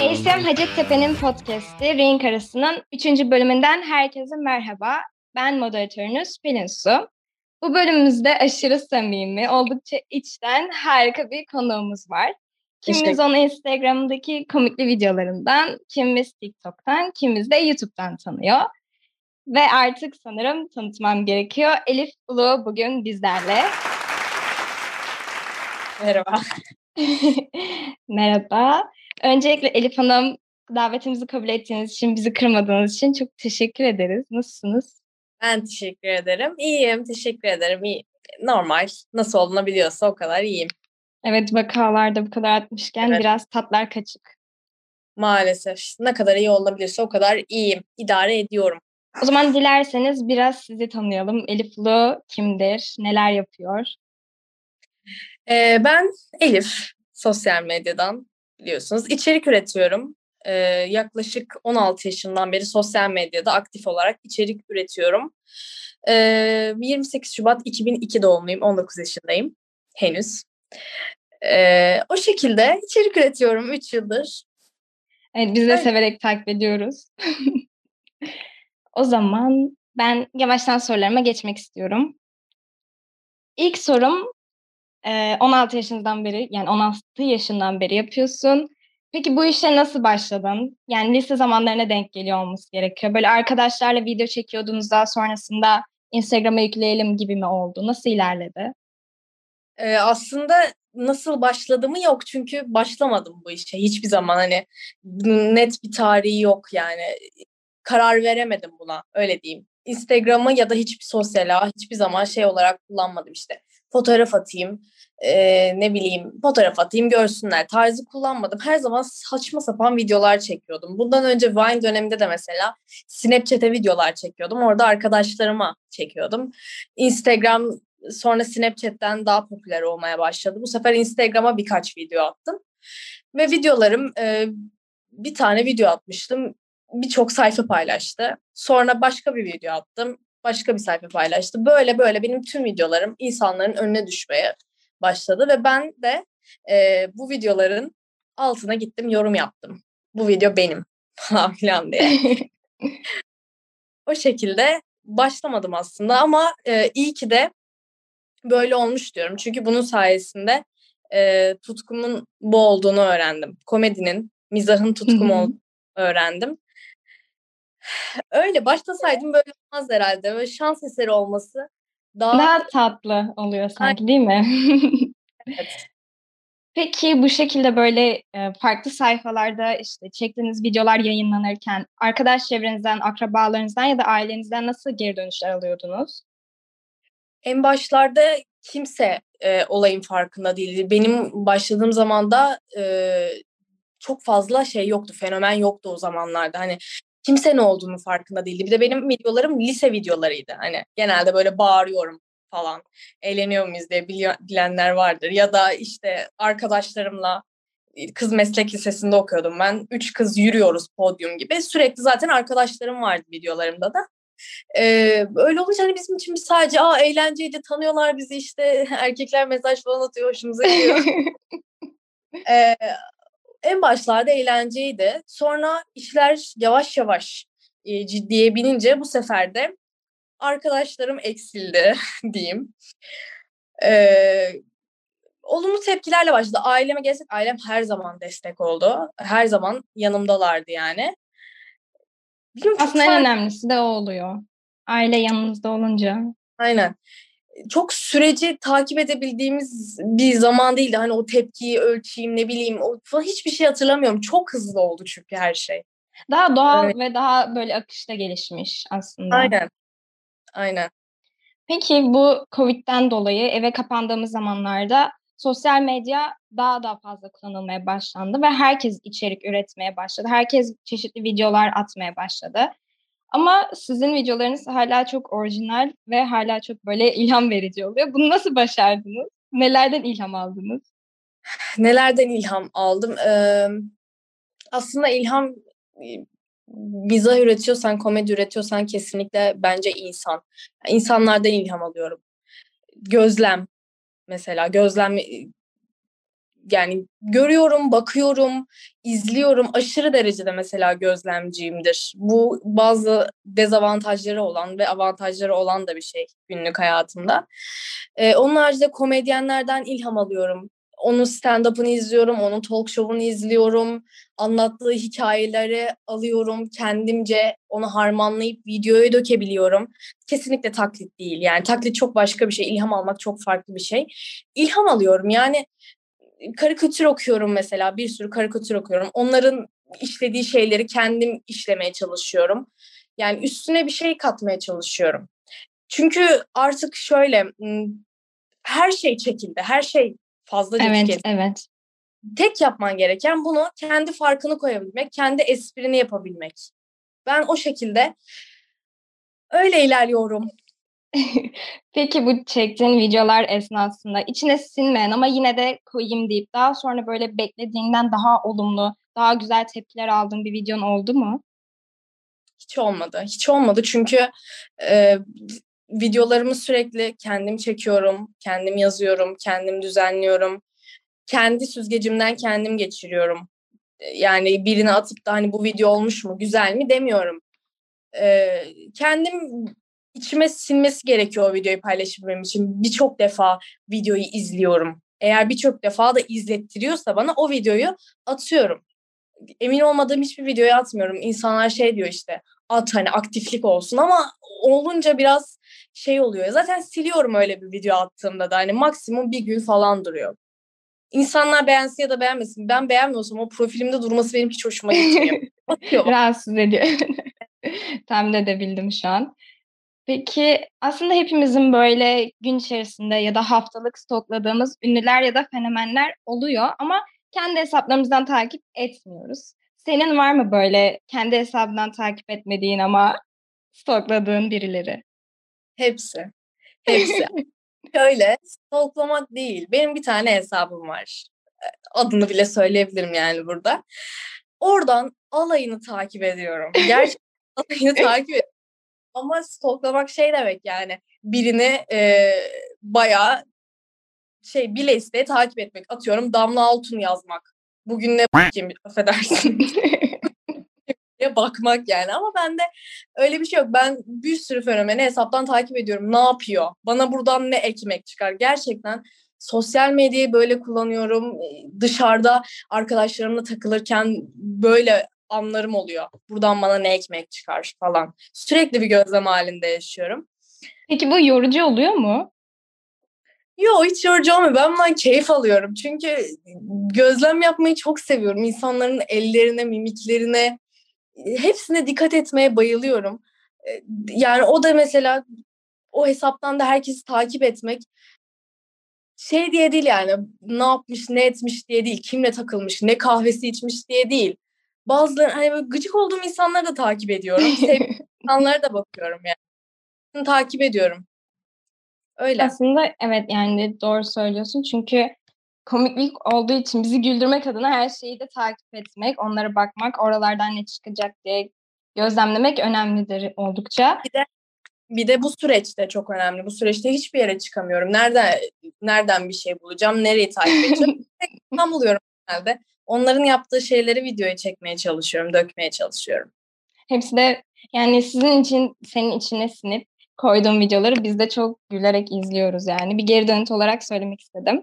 Eysem Hacettepe'nin podcast'i Renk Arası'nın 3. bölümünden herkese merhaba. Ben moderatörünüz Pelin Su. Bu bölümümüzde aşırı samimi, oldukça içten harika bir konuğumuz var. Kimimiz onu Instagram'daki komikli videolarından, kimimiz TikTok'tan, kimimiz de YouTube'dan tanıyor. Ve artık sanırım tanıtmam gerekiyor. Elif Ulu bugün bizlerle. Merhaba. Merhaba. Öncelikle Elif Hanım davetimizi kabul ettiğiniz için, bizi kırmadığınız için çok teşekkür ederiz. Nasılsınız? Ben teşekkür ederim. İyiyim, teşekkür ederim. İyi. Normal. Nasıl olunabiliyorsa o kadar iyiyim. Evet, vakalarda bu kadar atmışken evet. biraz tatlar kaçık. Maalesef. Ne kadar iyi olunabilirse o kadar iyiyim. İdare ediyorum. O zaman dilerseniz biraz sizi tanıyalım. Elif Ulu kimdir? Neler yapıyor? Ee, ben Elif. Sosyal medyadan biliyorsunuz. İçerik üretiyorum. Ee, yaklaşık 16 yaşından beri sosyal medyada aktif olarak içerik üretiyorum. Ee, 28 Şubat 2002 doğumluyum. 19 yaşındayım. Henüz. Ee, o şekilde içerik üretiyorum 3 yıldır. Evet biz de evet. severek takip ediyoruz. o zaman ben yavaştan sorularıma geçmek istiyorum. İlk sorum 16 yaşından beri yani 16 yaşından beri yapıyorsun. Peki bu işe nasıl başladın? Yani lise zamanlarına denk geliyor olması gerekiyor. Böyle arkadaşlarla video çekiyordunuz daha sonrasında Instagram'a yükleyelim gibi mi oldu? Nasıl ilerledi? Ee, aslında nasıl başladığımı yok çünkü başlamadım bu işe hiçbir zaman hani net bir tarihi yok yani karar veremedim buna öyle diyeyim. Instagram'ı ya da hiçbir sosyal ağ hiçbir zaman şey olarak kullanmadım işte fotoğraf atayım e, ne bileyim fotoğraf atayım görsünler tarzı kullanmadım. Her zaman saçma sapan videolar çekiyordum. Bundan önce Vine döneminde de mesela Snapchat'e videolar çekiyordum. Orada arkadaşlarıma çekiyordum. Instagram sonra Snapchat'ten daha popüler olmaya başladı. Bu sefer Instagram'a birkaç video attım. Ve videolarım e, bir tane video atmıştım. Birçok sayfa paylaştı. Sonra başka bir video attım. Başka bir sayfa paylaştı. Böyle böyle benim tüm videolarım insanların önüne düşmeye başladı. Ve ben de e, bu videoların altına gittim yorum yaptım. Bu video benim falan filan diye. o şekilde başlamadım aslında ama e, iyi ki de böyle olmuş diyorum. Çünkü bunun sayesinde e, tutkumun bu olduğunu öğrendim. Komedinin, mizahın tutkum olduğunu öğrendim. Öyle başlasaydım böyle olmaz herhalde. Böyle şans eseri olması daha, daha tatlı oluyor sanki değil mi? evet. Peki bu şekilde böyle farklı sayfalarda işte çektiğiniz videolar yayınlanırken arkadaş çevrenizden, akrabalarınızdan ya da ailenizden nasıl geri dönüşler alıyordunuz? En başlarda kimse e, olayın farkında değildi. Benim başladığım zamanda e, çok fazla şey yoktu, fenomen yoktu o zamanlarda. Hani kimse ne olduğunu farkında değildi. Bir de benim videolarım lise videolarıydı. Hani genelde böyle bağırıyorum falan. Eğleniyor muyuz diye bilenler vardır. Ya da işte arkadaşlarımla kız meslek lisesinde okuyordum ben. Üç kız yürüyoruz podyum gibi. Sürekli zaten arkadaşlarım vardı videolarımda da. Ee, öyle olunca hani bizim için sadece aa eğlenceydi tanıyorlar bizi işte erkekler mesaj falan atıyor hoşumuza gidiyor. ee, en başlarda eğlenceydi. Sonra işler yavaş yavaş e, ciddiye binince bu sefer de arkadaşlarım eksildi diyeyim. Ee, olumlu tepkilerle başladı. Aileme gelsek ailem her zaman destek oldu. Her zaman yanımdalardı yani. Bilmiyorum, Aslında en önemlisi de o oluyor. Aile yanımızda olunca. Aynen. Çok süreci takip edebildiğimiz bir zaman değildi. Hani o tepkiyi ölçeyim ne bileyim o falan hiçbir şey hatırlamıyorum. Çok hızlı oldu çünkü her şey. Daha doğal evet. ve daha böyle akışta gelişmiş aslında. Aynen. Aynen. Peki bu Covid'den dolayı eve kapandığımız zamanlarda sosyal medya daha da fazla kullanılmaya başlandı ve herkes içerik üretmeye başladı. Herkes çeşitli videolar atmaya başladı. Ama sizin videolarınız hala çok orijinal ve hala çok böyle ilham verici oluyor. Bunu nasıl başardınız? Nelerden ilham aldınız? Nelerden ilham aldım? Ee, aslında ilham mizah üretiyorsan, komedi üretiyorsan kesinlikle bence insan. İnsanlardan ilham alıyorum. gözlem mesela gözlem yani görüyorum, bakıyorum, izliyorum. Aşırı derecede mesela gözlemciyimdir. Bu bazı dezavantajları olan ve avantajları olan da bir şey günlük hayatımda. Ee, onun haricinde komedyenlerden ilham alıyorum. Onun stand-up'ını izliyorum, onun talk show'unu izliyorum. Anlattığı hikayeleri alıyorum. Kendimce onu harmanlayıp videoya dökebiliyorum. Kesinlikle taklit değil. Yani taklit çok başka bir şey. İlham almak çok farklı bir şey. İlham alıyorum. Yani karikatür okuyorum mesela. Bir sürü karikatür okuyorum. Onların işlediği şeyleri kendim işlemeye çalışıyorum. Yani üstüne bir şey katmaya çalışıyorum. Çünkü artık şöyle her şey çekildi. Her şey fazla evet, tüketildi. Evet. Tek yapman gereken bunu kendi farkını koyabilmek, kendi esprini yapabilmek. Ben o şekilde öyle ilerliyorum. Peki bu çektiğin videolar esnasında içine sinmeyen ama yine de koyayım deyip daha sonra böyle beklediğinden daha olumlu, daha güzel tepkiler aldığın bir videon oldu mu? Hiç olmadı. Hiç olmadı çünkü e, videolarımı sürekli kendim çekiyorum, kendim yazıyorum, kendim düzenliyorum. Kendi süzgecimden kendim geçiriyorum. Yani birine atıp da hani bu video olmuş mu, güzel mi demiyorum. Ee, kendim içime sinmesi gerekiyor o videoyu paylaşabilmem için. Birçok defa videoyu izliyorum. Eğer birçok defa da izlettiriyorsa bana o videoyu atıyorum. Emin olmadığım hiçbir videoyu atmıyorum. İnsanlar şey diyor işte at hani aktiflik olsun ama olunca biraz şey oluyor. Zaten siliyorum öyle bir video attığımda da hani maksimum bir gün falan duruyor. İnsanlar beğensin ya da beğenmesin. Ben beğenmiyorsam o profilimde durması benim hiç hoşuma gitmiyor. Rahatsız ediyor. Tahmin edebildim şu an. Peki aslında hepimizin böyle gün içerisinde ya da haftalık stokladığımız ünlüler ya da fenomenler oluyor ama kendi hesaplarımızdan takip etmiyoruz. Senin var mı böyle kendi hesabından takip etmediğin ama stokladığın birileri? Hepsi. Hepsi. Şöyle stoklamak değil. Benim bir tane hesabım var. Adını bile söyleyebilirim yani burada. Oradan alayını takip ediyorum. Gerçekten alayını takip ediyorum ama stalklamak şey demek yani birini e, bayağı şey bile isteye takip etmek. Atıyorum Damla Altun yazmak. Bugün ne kim affedersin. bakmak yani ama bende öyle bir şey yok. Ben bir sürü fenomeni hesaptan takip ediyorum. Ne yapıyor? Bana buradan ne ekmek çıkar? Gerçekten sosyal medyayı böyle kullanıyorum. Dışarıda arkadaşlarımla takılırken böyle anlarım oluyor. Buradan bana ne ekmek çıkar falan. Sürekli bir gözlem halinde yaşıyorum. Peki bu yorucu oluyor mu? Yok hiç yorucu olmuyor. Ben bundan keyif alıyorum. Çünkü gözlem yapmayı çok seviyorum. İnsanların ellerine, mimiklerine hepsine dikkat etmeye bayılıyorum. Yani o da mesela o hesaptan da herkesi takip etmek şey diye değil yani ne yapmış ne etmiş diye değil kimle takılmış ne kahvesi içmiş diye değil bazıları hani böyle gıcık olduğum insanları da takip ediyorum. İnsanlara da bakıyorum yani. Takip ediyorum. Öyle. Aslında evet yani doğru söylüyorsun. Çünkü komiklik olduğu için bizi güldürmek adına her şeyi de takip etmek, onlara bakmak, oralardan ne çıkacak diye gözlemlemek önemlidir oldukça. Bir de bir de bu süreçte çok önemli. Bu süreçte hiçbir yere çıkamıyorum. Nereden nereden bir şey bulacağım? Nereyi takip edeceğim? Tam buluyorum herhalde onların yaptığı şeyleri videoya çekmeye çalışıyorum, dökmeye çalışıyorum. Hepsi de yani sizin için, senin içine sinip koyduğum videoları biz de çok gülerek izliyoruz yani. Bir geri dönüt olarak söylemek istedim.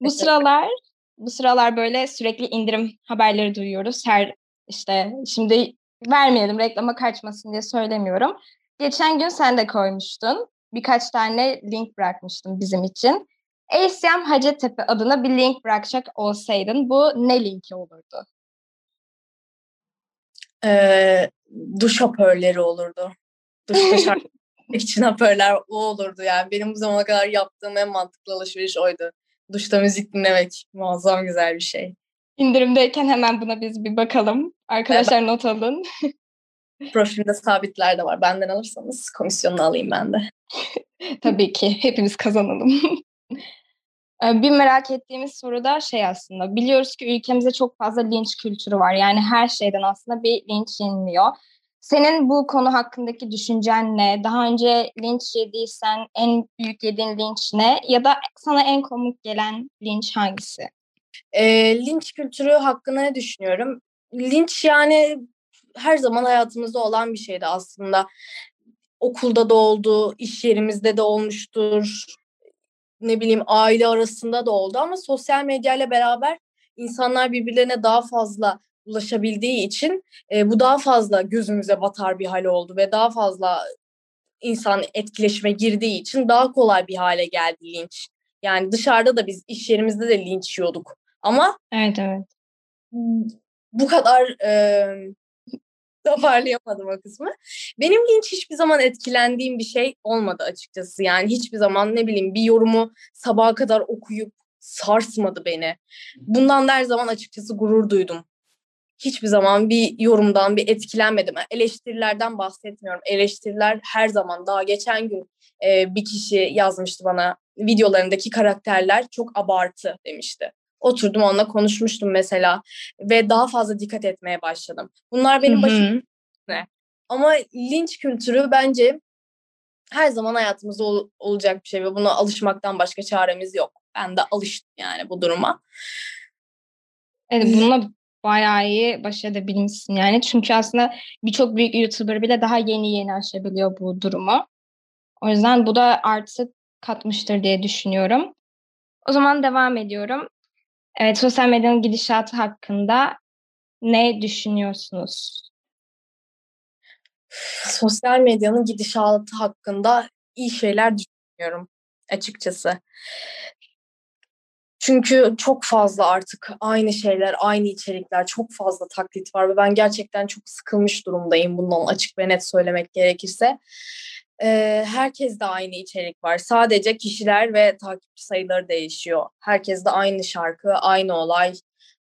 Bu sıralar bu sıralar böyle sürekli indirim haberleri duyuyoruz. Her işte şimdi vermeyelim reklama kaçmasın diye söylemiyorum. Geçen gün sen de koymuştun. Birkaç tane link bırakmıştım bizim için. ACM Hacettepe adına bir link bırakacak olsaydın bu ne linki olurdu? Ee, duş hoparlörleri olurdu. Duşta şarkı için hoparlör o olurdu yani. Benim bu zamana kadar yaptığım en mantıklı alışveriş oydu. Duşta müzik dinlemek muazzam güzel bir şey. İndirimdeyken hemen buna biz bir bakalım. Arkadaşlar evet. not alın. Profilimde sabitler de var. Benden alırsanız komisyonunu alayım ben de. Tabii ki. Hepimiz kazanalım. Bir merak ettiğimiz soru da şey aslında. Biliyoruz ki ülkemizde çok fazla linç kültürü var. Yani her şeyden aslında bir linç yeniliyor. Senin bu konu hakkındaki düşüncen ne? Daha önce linç yediysen en büyük yediğin linç ne? Ya da sana en komik gelen linç hangisi? E, linç kültürü hakkında ne düşünüyorum? Linç yani her zaman hayatımızda olan bir şeydi aslında. Okulda da oldu, iş yerimizde de olmuştur. Ne bileyim aile arasında da oldu ama sosyal medyayla beraber insanlar birbirlerine daha fazla ulaşabildiği için e, bu daha fazla gözümüze batar bir hal oldu ve daha fazla insan etkileşime girdiği için daha kolay bir hale geldi linç. Yani dışarıda da biz iş yerimizde de linç yiyorduk. Ama evet evet. Bu kadar e, toparlayamadım o kısmı. Benim linç hiçbir zaman etkilendiğim bir şey olmadı açıkçası. Yani hiçbir zaman ne bileyim bir yorumu sabaha kadar okuyup sarsmadı beni. Bundan da her zaman açıkçası gurur duydum hiçbir zaman bir yorumdan bir etkilenmedim. Eleştirilerden bahsetmiyorum. Eleştiriler her zaman daha geçen gün e, bir kişi yazmıştı bana videolarındaki karakterler çok abartı demişti. Oturdum onunla konuşmuştum mesela ve daha fazla dikkat etmeye başladım. Bunlar benim başım ne? Ama linç kültürü bence her zaman hayatımızda ol- olacak bir şey ve buna alışmaktan başka çaremiz yok. Ben de alıştım yani bu duruma. Evet, bununla bayağı iyi baş edebilmişsin yani. Çünkü aslında birçok büyük YouTuber bile daha yeni yeni aşabiliyor bu durumu. O yüzden bu da artı katmıştır diye düşünüyorum. O zaman devam ediyorum. Evet, sosyal medyanın gidişatı hakkında ne düşünüyorsunuz? Sosyal medyanın gidişatı hakkında iyi şeyler düşünüyorum açıkçası. Çünkü çok fazla artık aynı şeyler, aynı içerikler, çok fazla taklit var ve ben gerçekten çok sıkılmış durumdayım bundan açık ve net söylemek gerekirse. Ee, herkes de aynı içerik var. Sadece kişiler ve takipçi sayıları değişiyor. Herkes de aynı şarkı, aynı olay,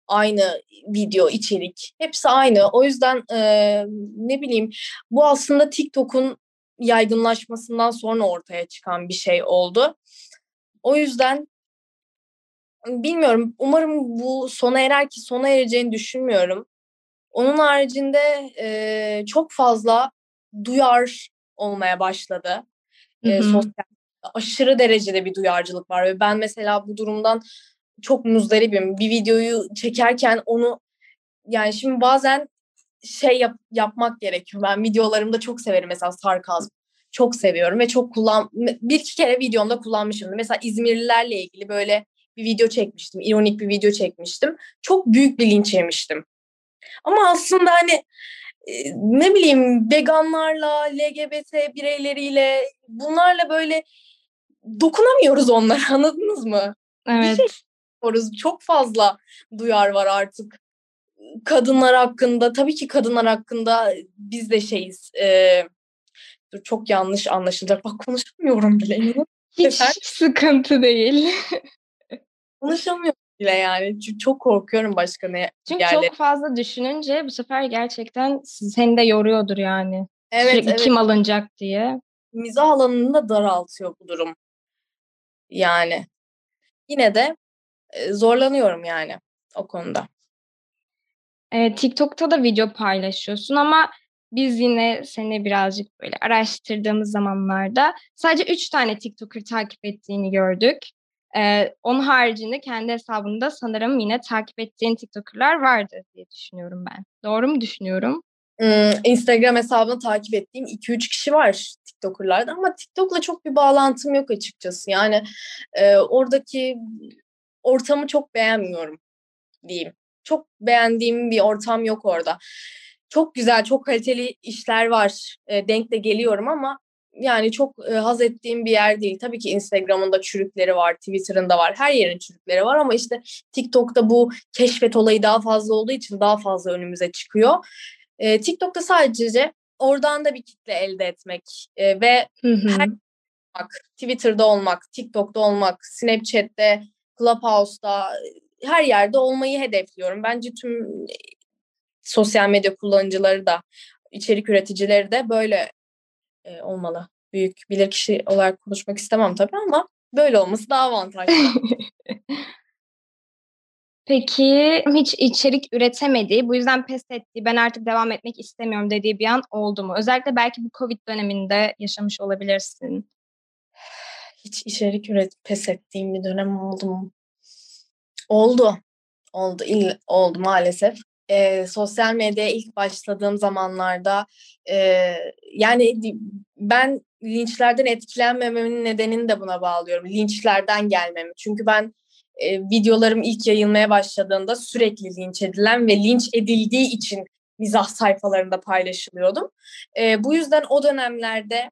aynı video, içerik. Hepsi aynı. O yüzden e, ne bileyim bu aslında TikTok'un yaygınlaşmasından sonra ortaya çıkan bir şey oldu. O yüzden bilmiyorum. Umarım bu sona erer ki sona ereceğini düşünmüyorum. Onun haricinde e, çok fazla duyar olmaya başladı. E, sosyal aşırı derecede bir duyarcılık var ve ben mesela bu durumdan çok muzdaribim. Bir videoyu çekerken onu yani şimdi bazen şey yap, yapmak gerekiyor. Ben videolarımda çok severim mesela sarkazm. Çok seviyorum ve çok kullan bir iki kere videomda kullanmışım. Mesela İzmirlilerle ilgili böyle bir video çekmiştim. ironik bir video çekmiştim. Çok büyük bir linç yemiştim. Ama aslında hani ne bileyim veganlarla, LGBT bireyleriyle bunlarla böyle dokunamıyoruz onlara anladınız mı? Evet. Bir şey Çok fazla duyar var artık. Kadınlar hakkında tabii ki kadınlar hakkında biz de şeyiz. E, çok yanlış anlaşılacak. Bak konuşamıyorum bile. Hiç sıkıntı değil. konuşamıyorum bile yani. Çünkü çok korkuyorum başka ne Çünkü yerleri. çok fazla düşününce bu sefer gerçekten seni de yoruyordur yani. Evet, Sürekli evet. kim alınacak diye. Mizah alanını da daraltıyor bu durum. Yani yine de zorlanıyorum yani o konuda. Evet, TikTok'ta da video paylaşıyorsun ama biz yine seni birazcık böyle araştırdığımız zamanlarda sadece üç tane TikToker takip ettiğini gördük. Ee, onun haricinde kendi hesabında sanırım yine takip ettiğin TikToker'lar vardı diye düşünüyorum ben. Doğru mu düşünüyorum? Hmm, Instagram hesabını takip ettiğim 2-3 kişi var TikToker'larda ama TikTok'la çok bir bağlantım yok açıkçası. Yani e, oradaki ortamı çok beğenmiyorum diyeyim. Çok beğendiğim bir ortam yok orada. Çok güzel, çok kaliteli işler var. E, denk de geliyorum ama yani çok e, haz ettiğim bir yer değil. Tabii ki Instagram'ında çürükleri var, Twitter'ında var, her yerin çürükleri var ama işte TikTok'ta bu keşfet olayı daha fazla olduğu için daha fazla önümüze çıkıyor. E, TikTok'ta sadece oradan da bir kitle elde etmek e, ve her olmak, Twitter'da olmak, TikTok'ta olmak, Snapchat'te, Clubhouse'da her yerde olmayı hedefliyorum. Bence tüm sosyal medya kullanıcıları da içerik üreticileri de böyle e, olmalı. Büyük bilir kişi olarak konuşmak istemem tabii ama böyle olması daha avantajlı. Peki hiç içerik üretemediği, bu yüzden pes ettiği, ben artık devam etmek istemiyorum dediği bir an oldu mu? Özellikle belki bu Covid döneminde yaşamış olabilirsin. Hiç içerik üret pes ettiğim bir dönem oldu mu? Oldu. Oldu. İl, oldu maalesef. Ee, sosyal medyaya ilk başladığım zamanlarda e, yani ben linçlerden etkilenmememin nedenini de buna bağlıyorum. Linçlerden gelmemi. Çünkü ben e, videolarım ilk yayılmaya başladığında sürekli linç edilen ve linç edildiği için mizah sayfalarında paylaşılıyordum. E, bu yüzden o dönemlerde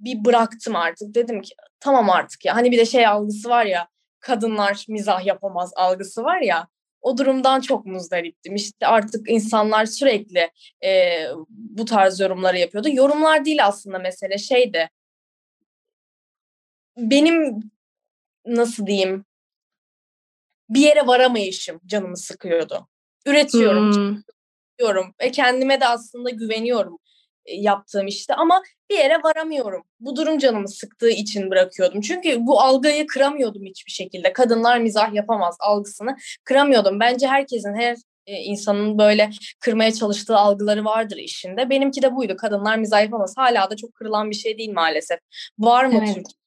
bir bıraktım artık. Dedim ki tamam artık ya. Hani bir de şey algısı var ya kadınlar mizah yapamaz algısı var ya. O durumdan çok muzdariptim. İşte artık insanlar sürekli e, bu tarz yorumları yapıyordu. Yorumlar değil aslında mesele şeydi. Benim nasıl diyeyim bir yere varamayışım canımı sıkıyordu. Üretiyorum, hmm. diyorum ve kendime de aslında güveniyorum yaptığım işte ama bir yere varamıyorum. Bu durum canımı sıktığı için bırakıyordum. Çünkü bu algıyı kıramıyordum hiçbir şekilde. Kadınlar mizah yapamaz algısını kıramıyordum. Bence herkesin her e, insanın böyle kırmaya çalıştığı algıları vardır işinde. Benimki de buydu. Kadınlar mizah yapamaz. Hala da çok kırılan bir şey değil maalesef. Var mı evet. Türkiye?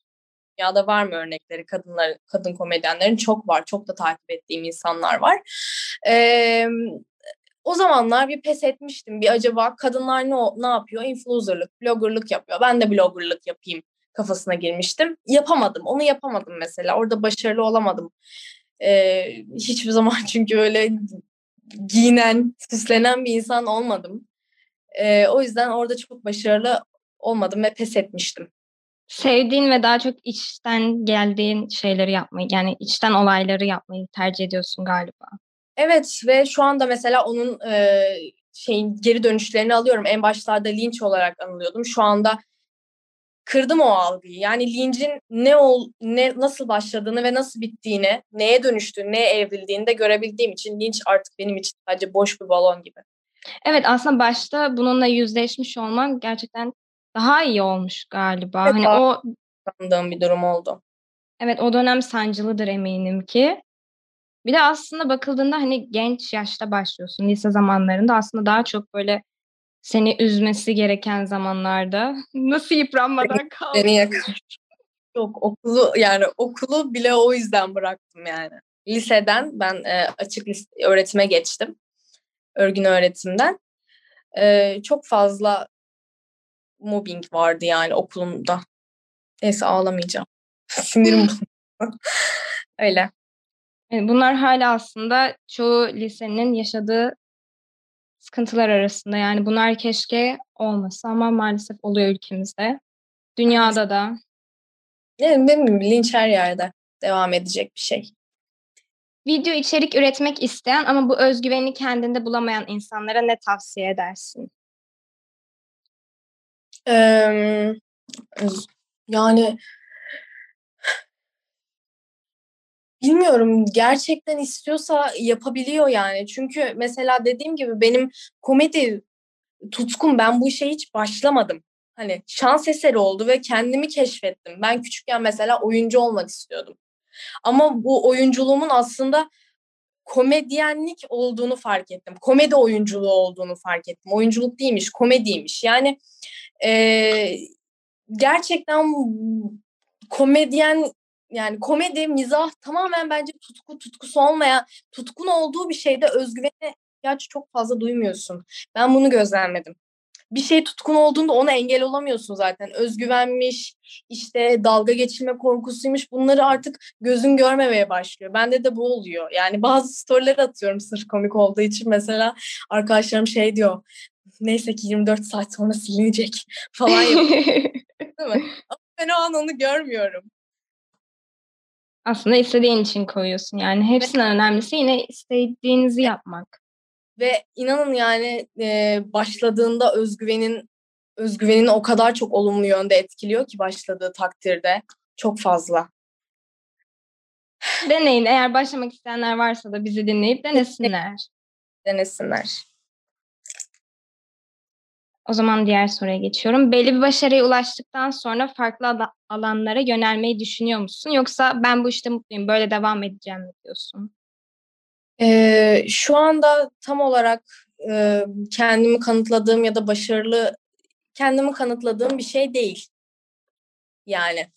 Dünyada var mı örnekleri kadınlar, kadın komedyenlerin? Çok var. Çok da takip ettiğim insanlar var. Ee, o zamanlar bir pes etmiştim. Bir acaba kadınlar ne ne yapıyor? Influencerlık, bloggerlık yapıyor. Ben de bloggerlık yapayım kafasına girmiştim. Yapamadım. Onu yapamadım mesela. Orada başarılı olamadım. Ee, hiçbir zaman çünkü öyle giyinen, süslenen bir insan olmadım. Ee, o yüzden orada çok başarılı olmadım ve pes etmiştim. Sevdiğin ve daha çok içten geldiğin şeyleri yapmayı, yani içten olayları yapmayı tercih ediyorsun galiba. Evet ve şu anda mesela onun e, şeyin geri dönüşlerini alıyorum. En başlarda linç olarak anılıyordum. Şu anda kırdım o algıyı. Yani lincin ne ol ne nasıl başladığını ve nasıl bittiğini, neye dönüştüğünü, neye evrildiğini de görebildiğim için linç artık benim için sadece boş bir balon gibi. Evet aslında başta bununla yüzleşmiş olman gerçekten daha iyi olmuş galiba. Evet, hani o sandığım bir durum oldu. Evet o dönem sancılıdır eminim ki. Bir de aslında bakıldığında hani genç yaşta başlıyorsun lise zamanlarında aslında daha çok böyle seni üzmesi gereken zamanlarda nasıl yıpranmadan kaldın? Beni yakar. Yok okulu yani okulu bile o yüzden bıraktım yani. Liseden ben e, açık lise, öğretime geçtim. Örgün öğretimden. E, çok fazla mobbing vardı yani okulumda. Neyse ağlamayacağım. Sinirim Öyle. Bunlar hala aslında çoğu lisenin yaşadığı sıkıntılar arasında. Yani bunlar keşke olmasa ama maalesef oluyor ülkemizde. Dünyada da. Yani benim linç her yerde devam edecek bir şey. Video içerik üretmek isteyen ama bu özgüveni kendinde bulamayan insanlara ne tavsiye edersin? Ee, yani bilmiyorum gerçekten istiyorsa yapabiliyor yani. Çünkü mesela dediğim gibi benim komedi tutkum ben bu işe hiç başlamadım. Hani şans eseri oldu ve kendimi keşfettim. Ben küçükken mesela oyuncu olmak istiyordum. Ama bu oyunculuğumun aslında komedyenlik olduğunu fark ettim. Komedi oyunculuğu olduğunu fark ettim. Oyunculuk değilmiş, komediymiş. Yani e, gerçekten komedyen yani komedi, mizah tamamen bence tutku, tutkusu olmayan, tutkun olduğu bir şeyde özgüvene ihtiyaç çok fazla duymuyorsun. Ben bunu gözlemledim. Bir şey tutkun olduğunda ona engel olamıyorsun zaten. Özgüvenmiş, işte dalga geçilme korkusuymuş. Bunları artık gözün görmemeye başlıyor. Bende de bu oluyor. Yani bazı storyleri atıyorum sırf komik olduğu için. Mesela arkadaşlarım şey diyor. Neyse ki 24 saat sonra silinecek falan yapıyor. Değil mi? Ama ben o an onu görmüyorum. Aslında istediğin için koyuyorsun. Yani hepsinden önemlisi yine istediğinizi yapmak. Ve inanın yani e, başladığında özgüvenin özgüvenin o kadar çok olumlu yönde etkiliyor ki başladığı takdirde. Çok fazla. Deneyin. Eğer başlamak isteyenler varsa da bizi dinleyip denesinler. Denesinler. O zaman diğer soruya geçiyorum. Belli bir başarıya ulaştıktan sonra farklı alanlara yönelmeyi düşünüyor musun? Yoksa ben bu işte mutluyum, böyle devam edeceğim mi diyorsun? Ee, şu anda tam olarak e, kendimi kanıtladığım ya da başarılı kendimi kanıtladığım bir şey değil. Yani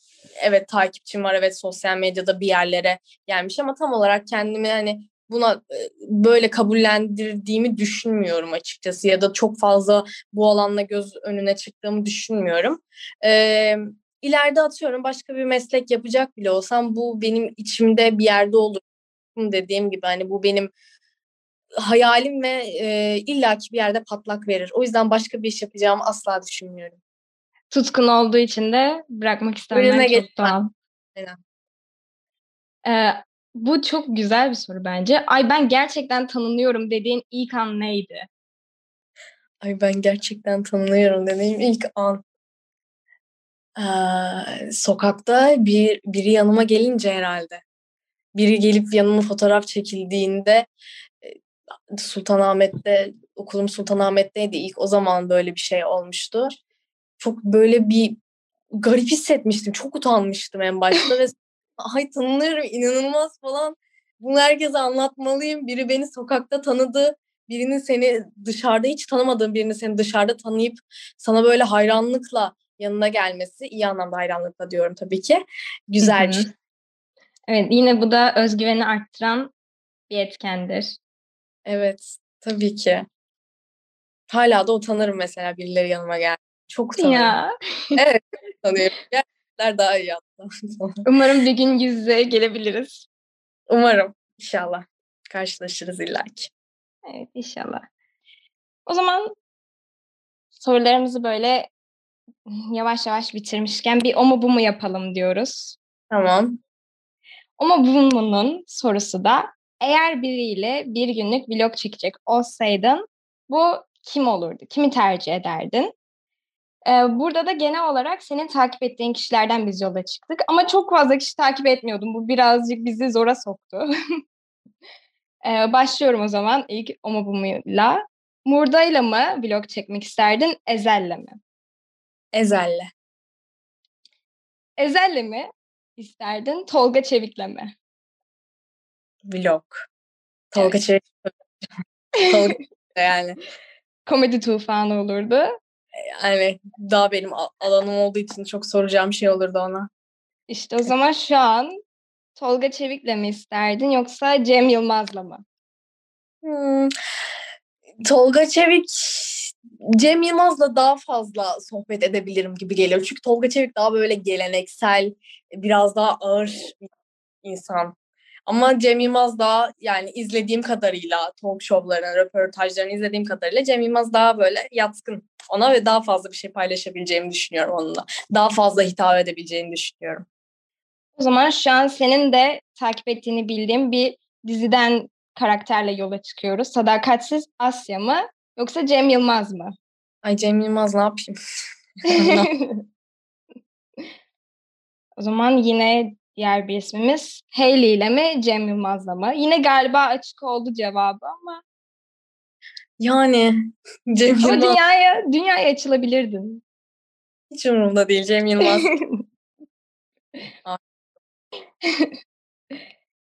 evet takipçim var, evet sosyal medyada bir yerlere gelmiş ama tam olarak kendimi hani buna e, böyle kabullendirdiğimi düşünmüyorum açıkçası ya da çok fazla bu alanla göz önüne çıktığımı düşünmüyorum. Ee, ileride atıyorum başka bir meslek yapacak bile olsam bu benim içimde bir yerde olur. Dediğim gibi hani bu benim hayalim ve e, illaki bir yerde patlak verir. O yüzden başka bir iş yapacağımı asla düşünmüyorum. Tutkun olduğu için de bırakmak çok doğal. Aynen. Ee, bu çok güzel bir soru bence. Ay ben gerçekten tanınıyorum dediğin ilk an neydi? Ay ben gerçekten tanınıyorum dediğim ilk an. Ee, sokakta bir biri yanıma gelince herhalde. Biri gelip yanıma fotoğraf çekildiğinde Sultanahmet'te okulum Sultanahmet'teydi ilk o zaman böyle bir şey olmuştu. Çok böyle bir garip hissetmiştim. Çok utanmıştım en başta ve ay tanınıyorum inanılmaz falan. Bunu herkese anlatmalıyım. Biri beni sokakta tanıdı. Birinin seni dışarıda hiç tanımadığın birini seni dışarıda tanıyıp sana böyle hayranlıkla yanına gelmesi iyi anlamda hayranlıkla diyorum tabii ki. Güzel bir şey. Evet yine bu da özgüveni arttıran bir etkendir. Evet, tabii ki. Hala da utanırım mesela birileri yanıma gel. Çok utanırım. Ya. evet. Gerçekler daha iyi hatta. Umarım bir gün yüz yüze gelebiliriz. Umarım. İnşallah. Karşılaşırız illaki. Evet, inşallah. O zaman sorularımızı böyle yavaş yavaş bitirmişken bir o mu bu mu yapalım diyoruz. Tamam. O mu bu mu'nun sorusu da eğer biriyle bir günlük vlog çekecek olsaydın bu kim olurdu? Kimi tercih ederdin? Burada da genel olarak senin takip ettiğin kişilerden biz yola çıktık. Ama çok fazla kişi takip etmiyordum. Bu birazcık bizi zora soktu. başlıyorum o zaman ilk Omobumu'yla. Murda'yla mı vlog çekmek isterdin, Ezel'le mi? Ezel'le. Ezel'le mi isterdin, Tolga Çevik'le mi? vlog. Tolga evet. Çevik. Tolga yani. Komedi tufanı olurdu. Yani daha benim alanım olduğu için çok soracağım şey olurdu ona. İşte o zaman şu an Tolga Çevik'le mi isterdin yoksa Cem Yılmaz'la mı? Hmm. Tolga Çevik Cem Yılmaz'la daha fazla sohbet edebilirim gibi geliyor. Çünkü Tolga Çevik daha böyle geleneksel, biraz daha ağır insan. Ama Cem Yılmaz daha yani izlediğim kadarıyla talk show'larını, röportajlarını izlediğim kadarıyla Cem Yılmaz daha böyle yatkın ona ve daha fazla bir şey paylaşabileceğimi düşünüyorum onunla. Daha fazla hitap edebileceğini düşünüyorum. O zaman şu an senin de takip ettiğini bildiğim bir diziden karakterle yola çıkıyoruz. Sadakatsiz Asya mı yoksa Cem Yılmaz mı? Ay Cem Yılmaz ne yapayım? o zaman yine diğer bir ismimiz. Hayley ile mi Cem Yılmaz'la mı? Yine galiba açık oldu cevabı ama. Yani Cem Yılmaz. Ama dünyaya, dünyaya açılabilirdin. Hiç umurumda değil Cem Yılmaz.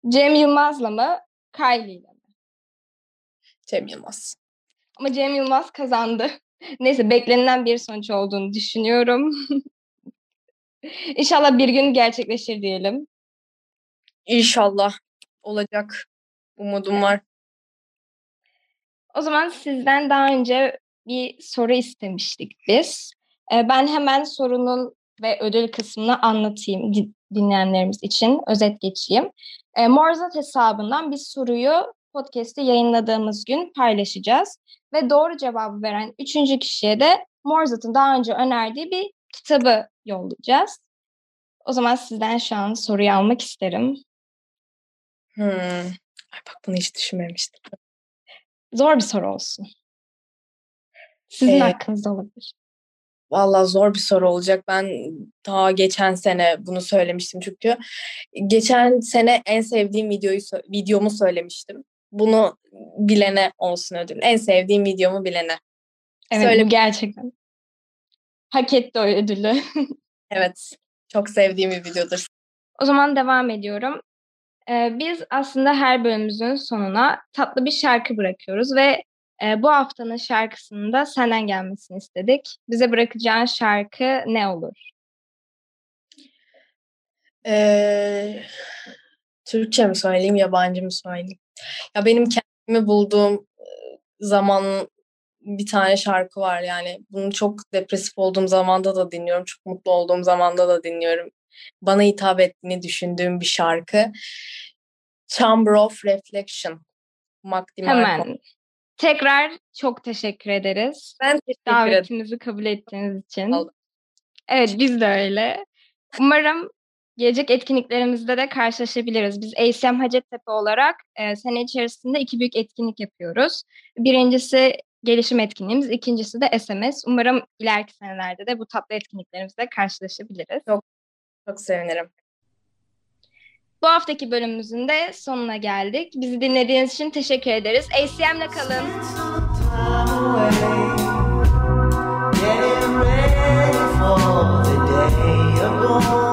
Cem Yılmaz'la mı? Kylie ile mi? Cem Yılmaz. Ama Cem Yılmaz kazandı. Neyse beklenilen bir sonuç olduğunu düşünüyorum. İnşallah bir gün gerçekleşir diyelim. İnşallah olacak. Umudum var. O zaman sizden daha önce bir soru istemiştik biz. Ee, ben hemen sorunun ve ödül kısmını anlatayım dinleyenlerimiz için. Özet geçeyim. Ee, Morzat hesabından bir soruyu podcast'te yayınladığımız gün paylaşacağız. Ve doğru cevabı veren üçüncü kişiye de Morzat'ın daha önce önerdiği bir kitabı yollayacağız. O zaman sizden şu an soruyu almak isterim. Hmm. Ay bak bunu hiç düşünmemiştim. Zor bir soru olsun. Sizin ee, hakkınızda olabilir. Valla zor bir soru olacak. Ben daha geçen sene bunu söylemiştim çünkü. Geçen sene en sevdiğim videoyu videomu söylemiştim. Bunu bilene olsun ödül. En sevdiğim videomu bilene. Evet Söyle... bu gerçekten. Hak etti o ödülü. evet. Çok sevdiğim bir videodur. O zaman devam ediyorum. Ee, biz aslında her bölümümüzün sonuna tatlı bir şarkı bırakıyoruz ve e, bu haftanın şarkısını da senden gelmesini istedik. Bize bırakacağın şarkı ne olur? Ee, Türkçe mi söyleyeyim, yabancı mı söyleyeyim? Ya benim kendimi bulduğum zaman bir tane şarkı var yani. Bunu çok depresif olduğum zamanda da dinliyorum. Çok mutlu olduğum zamanda da dinliyorum. Bana hitap ettiğini düşündüğüm bir şarkı. Chamber of Reflection. Mac Hemen. Tekrar çok teşekkür ederiz. Ben teşekkür ederim. Davetimizi kabul ettiğiniz için. Aldım. Evet biz de öyle. Umarım gelecek etkinliklerimizde de karşılaşabiliriz. Biz ACM Hacettepe olarak e, sene içerisinde iki büyük etkinlik yapıyoruz. Birincisi gelişim etkinliğimiz, ikincisi de SMS. Umarım ileriki senelerde de bu tatlı etkinliklerimizde karşılaşabiliriz. Çok, çok sevinirim. Bu haftaki bölümümüzün de sonuna geldik. Bizi dinlediğiniz için teşekkür ederiz. ACM'le kalın. Getting ready for the day of